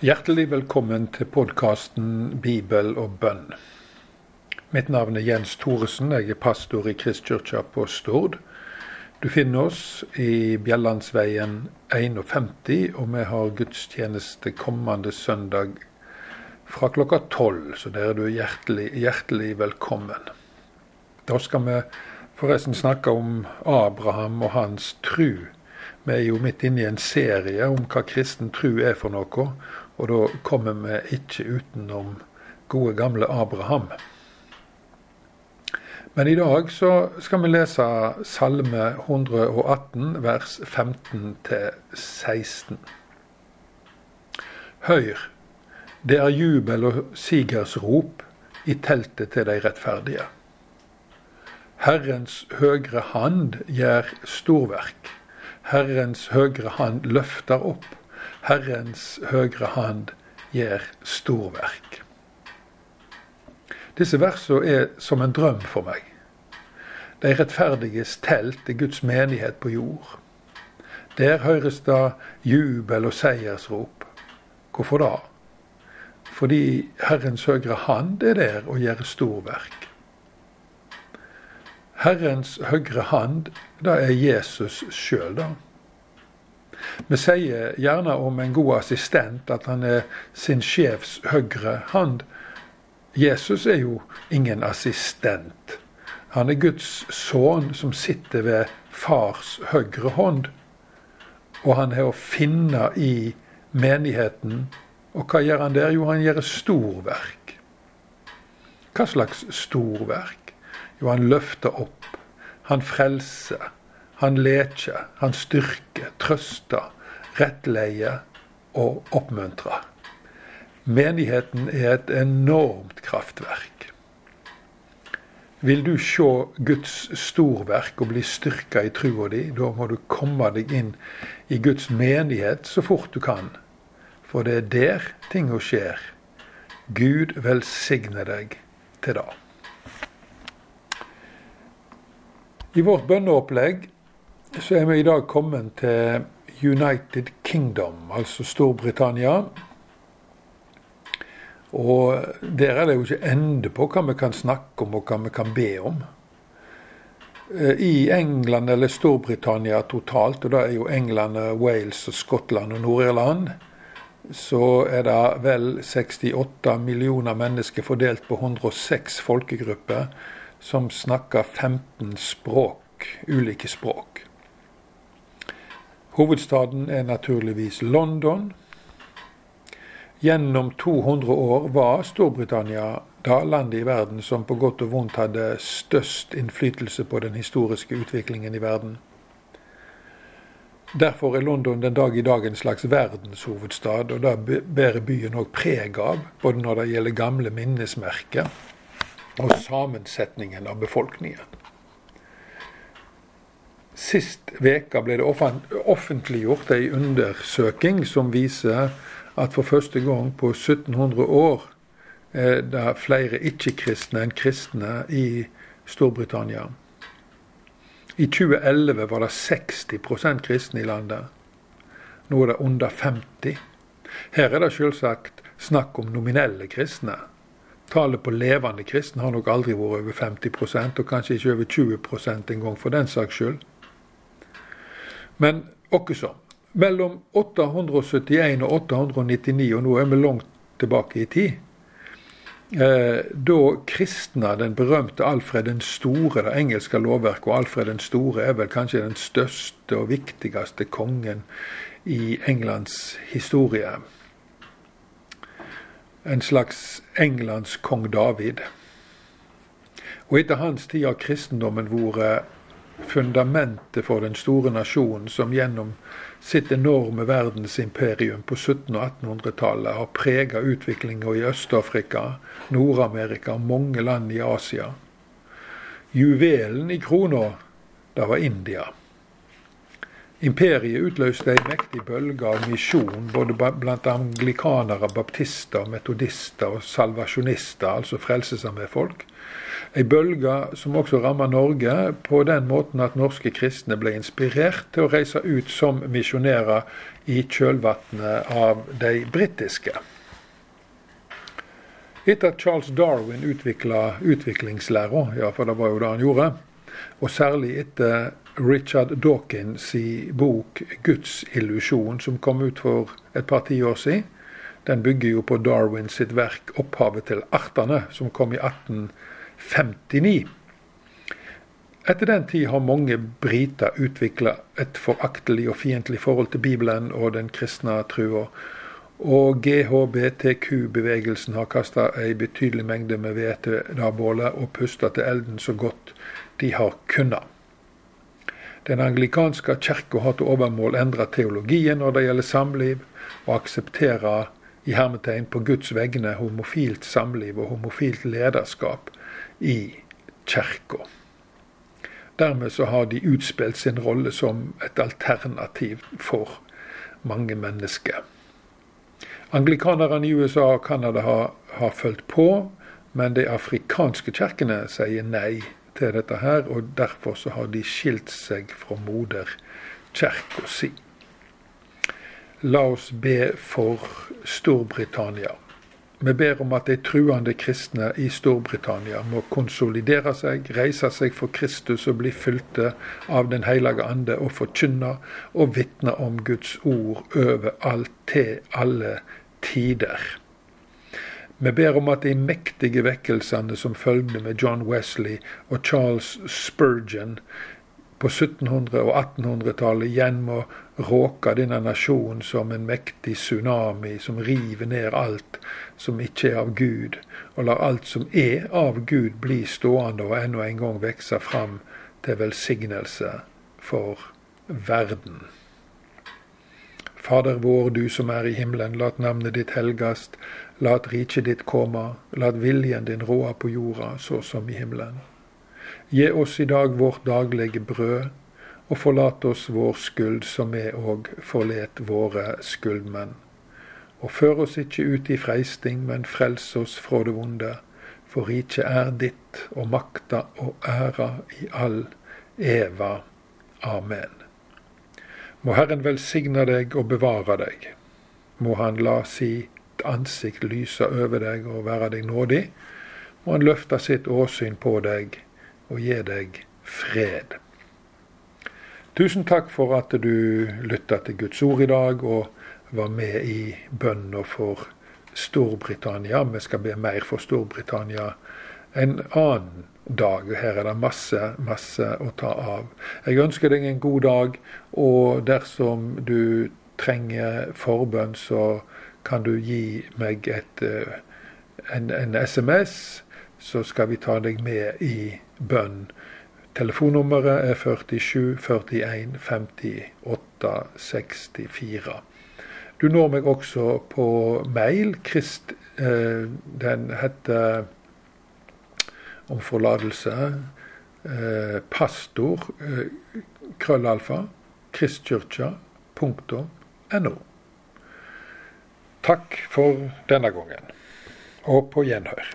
Hjertelig velkommen til podkasten Bibel og bønn. Mitt navn er Jens Thoresen. Jeg er pastor i Kristkirka på Stord. Du finner oss i Bjellandsveien 51, og vi har gudstjeneste kommende søndag fra klokka tolv. Så der er du hjertelig, hjertelig velkommen. Da skal vi forresten snakke om Abraham og hans tru. Vi er jo midt inne i en serie om hva kristen tru er for noe, og da kommer vi ikke utenom gode, gamle Abraham. Men i dag så skal vi lese Salme 118, vers 15-16. Høyr, det er jubel og sigersrop i teltet til de rettferdige. Herrens høgre hand gjør storverk. Herrens høgre hand løfter opp. Herrens høyre hand gjør storverk. Disse versene er som en drøm for meg. De rettferdiges telt er Guds menighet på jord. Der høres det jubel og seiersrop. Hvorfor da? Fordi Herrens høyre hand er der og gjør storverk. Herrens høyre hand, det er Jesus sjøl, da. Vi sier gjerne om en god assistent at han er sin sjefs høyre hand. Jesus er jo ingen assistent. Han er Guds sønn som sitter ved fars høyre hånd. Og han er å finne i menigheten. Og hva gjør han der? Jo, han gjør storverk. Hva slags storverk? Jo, han løfter opp. Han frelser. Han leker, han styrker, trøster, rettleier og oppmuntrer. Menigheten er et enormt kraftverk. Vil du se Guds storverk og bli styrka i trua di, da må du komme deg inn i Guds menighet så fort du kan. For det er der tinga skjer. Gud velsigne deg til det. I vårt bønneopplegg så er vi i dag kommet til United Kingdom, altså Storbritannia. Og der er det jo ikke ende på hva vi kan snakke om og hva vi kan be om. Eh, I England eller Storbritannia totalt, og da er jo England, Wales, og Skottland og Nord-Irland, så er det vel 68 millioner mennesker fordelt på 106 folkegrupper som snakker 15 språk, ulike språk. Hovedstaden er naturligvis London. Gjennom 200 år var Storbritannia da landet i verden som på godt og vondt hadde størst innflytelse på den historiske utviklingen i verden. Derfor er London den dag i dag en slags verdenshovedstad, og det bærer byen òg preg av, både når det gjelder gamle minnesmerker og sammensetningen av befolkningen. Sist veka ble det offentliggjort ei undersøking som viser at for første gang på 1700 år er det flere ikke-kristne enn kristne i Storbritannia. I 2011 var det 60% kristne i landet. Nå er det under 50. Her er det selvsagt snakk om nominelle kristne. Tallet på levende kristne har nok aldri vært over 50% og kanskje ikke over 20% engang for den saks skyld. Men også mellom 871 og 899, og nå er vi langt tilbake i tid, eh, da kristna den berømte Alfred den store, det engelske lovverket, og Alfred den store er vel kanskje den største og viktigste kongen i Englands historie. En slags Englands kong David. Og etter hans tid har kristendommen vært fundamentet for den store nasjonen som gjennom sitt enorme verdensimperium på 1700- og 1800-tallet har prega utviklinga i Øst-Afrika, Nord-Amerika og mange land i Asia. Juvelen i krona, det var India. Imperiet utløste ei mektig bølge av misjon både blant anglikanere, baptister, metodister og salvasjonister, altså frelsesarméfolk. Ei bølge som også rammer Norge på den måten at norske kristne ble inspirert til å reise ut som misjonærer i kjølvannet av de britiske. Etter at Charles Darwin utvikla utviklingslæra, ja, for det var jo det han gjorde, og særlig etter Richard Dawkins i bok 'Guds illusjon', som kom ut for et par tiår siden. Den bygger jo på Darwin sitt verk 'Opphavet til artene', som kom i 1859. Etter den tid har mange briter utvikla et foraktelig og fiendtlig forhold til Bibelen og den kristne trua. Og GHBTQ-bevegelsen har kasta ei betydelig mengde med ved til det bålet og pusta til elden så godt de har kunnet. Den anglikanske kirka har til overmål endra teologien når det gjelder samliv, og aksepterer i hermetegn på Guds vegne homofilt samliv og homofilt lederskap i kirka. Dermed så har de utspilt sin rolle som et alternativ for mange mennesker. Anglikanerne i USA og Canada har, har fulgt på, men de afrikanske kirkene sier nei til dette her, og derfor så har de skilt seg fra moderkirka si. La oss be for Storbritannia. Vi ber om at de truende kristne i Storbritannia må konsolidere seg, reise seg for Kristus og bli fylte av Den hellige ande og forkynne og vitne om Guds ord overalt til alle tider. Vi ber om at de mektige vekkelsene som følgde med John Wesley og Charles Spurgeon på 1700- og 1800-tallet igjen må råke denne nasjonen som en mektig tsunami som river ned alt som ikke er av Gud, og lar alt som er av Gud bli stående og enda en gang vokse fram til velsignelse for verden. Fader vår, du som er i himmelen, lat navnet ditt helgast. Lat riket ditt komme. Lat viljen din råde på jorda, så som i himmelen. Gi oss i dag vårt daglige brød, og forlat oss vår skyld, som vi òg forlet våre skyldmenn. Og før oss ikke ut i freisting, men frels oss fra det vonde. For riket er ditt, og makta og æra i all eva. Amen. Må Herren velsigne deg og bevare deg. Må Han la sitt ansikt lyse over deg og være deg nådig. Må Han løfte sitt åsyn på deg og gi deg fred. Tusen takk for at du lytta til Guds ord i dag og var med i bønna for Storbritannia. Vi skal be mer for Storbritannia en annen dag. Her er det masse, masse å ta av. Jeg ønsker deg en god dag, og dersom du trenger forbønn, så kan du gi meg et, eh, en, en SMS, så skal vi ta deg med i bønn. Telefonnummeret er 47 41 58 64. Du når meg også på mail. Krist, eh, den heter om forlatelse. Eh, pastor eh, krøllalfa kristkirka.no. Takk for denne gangen, og på gjenhør.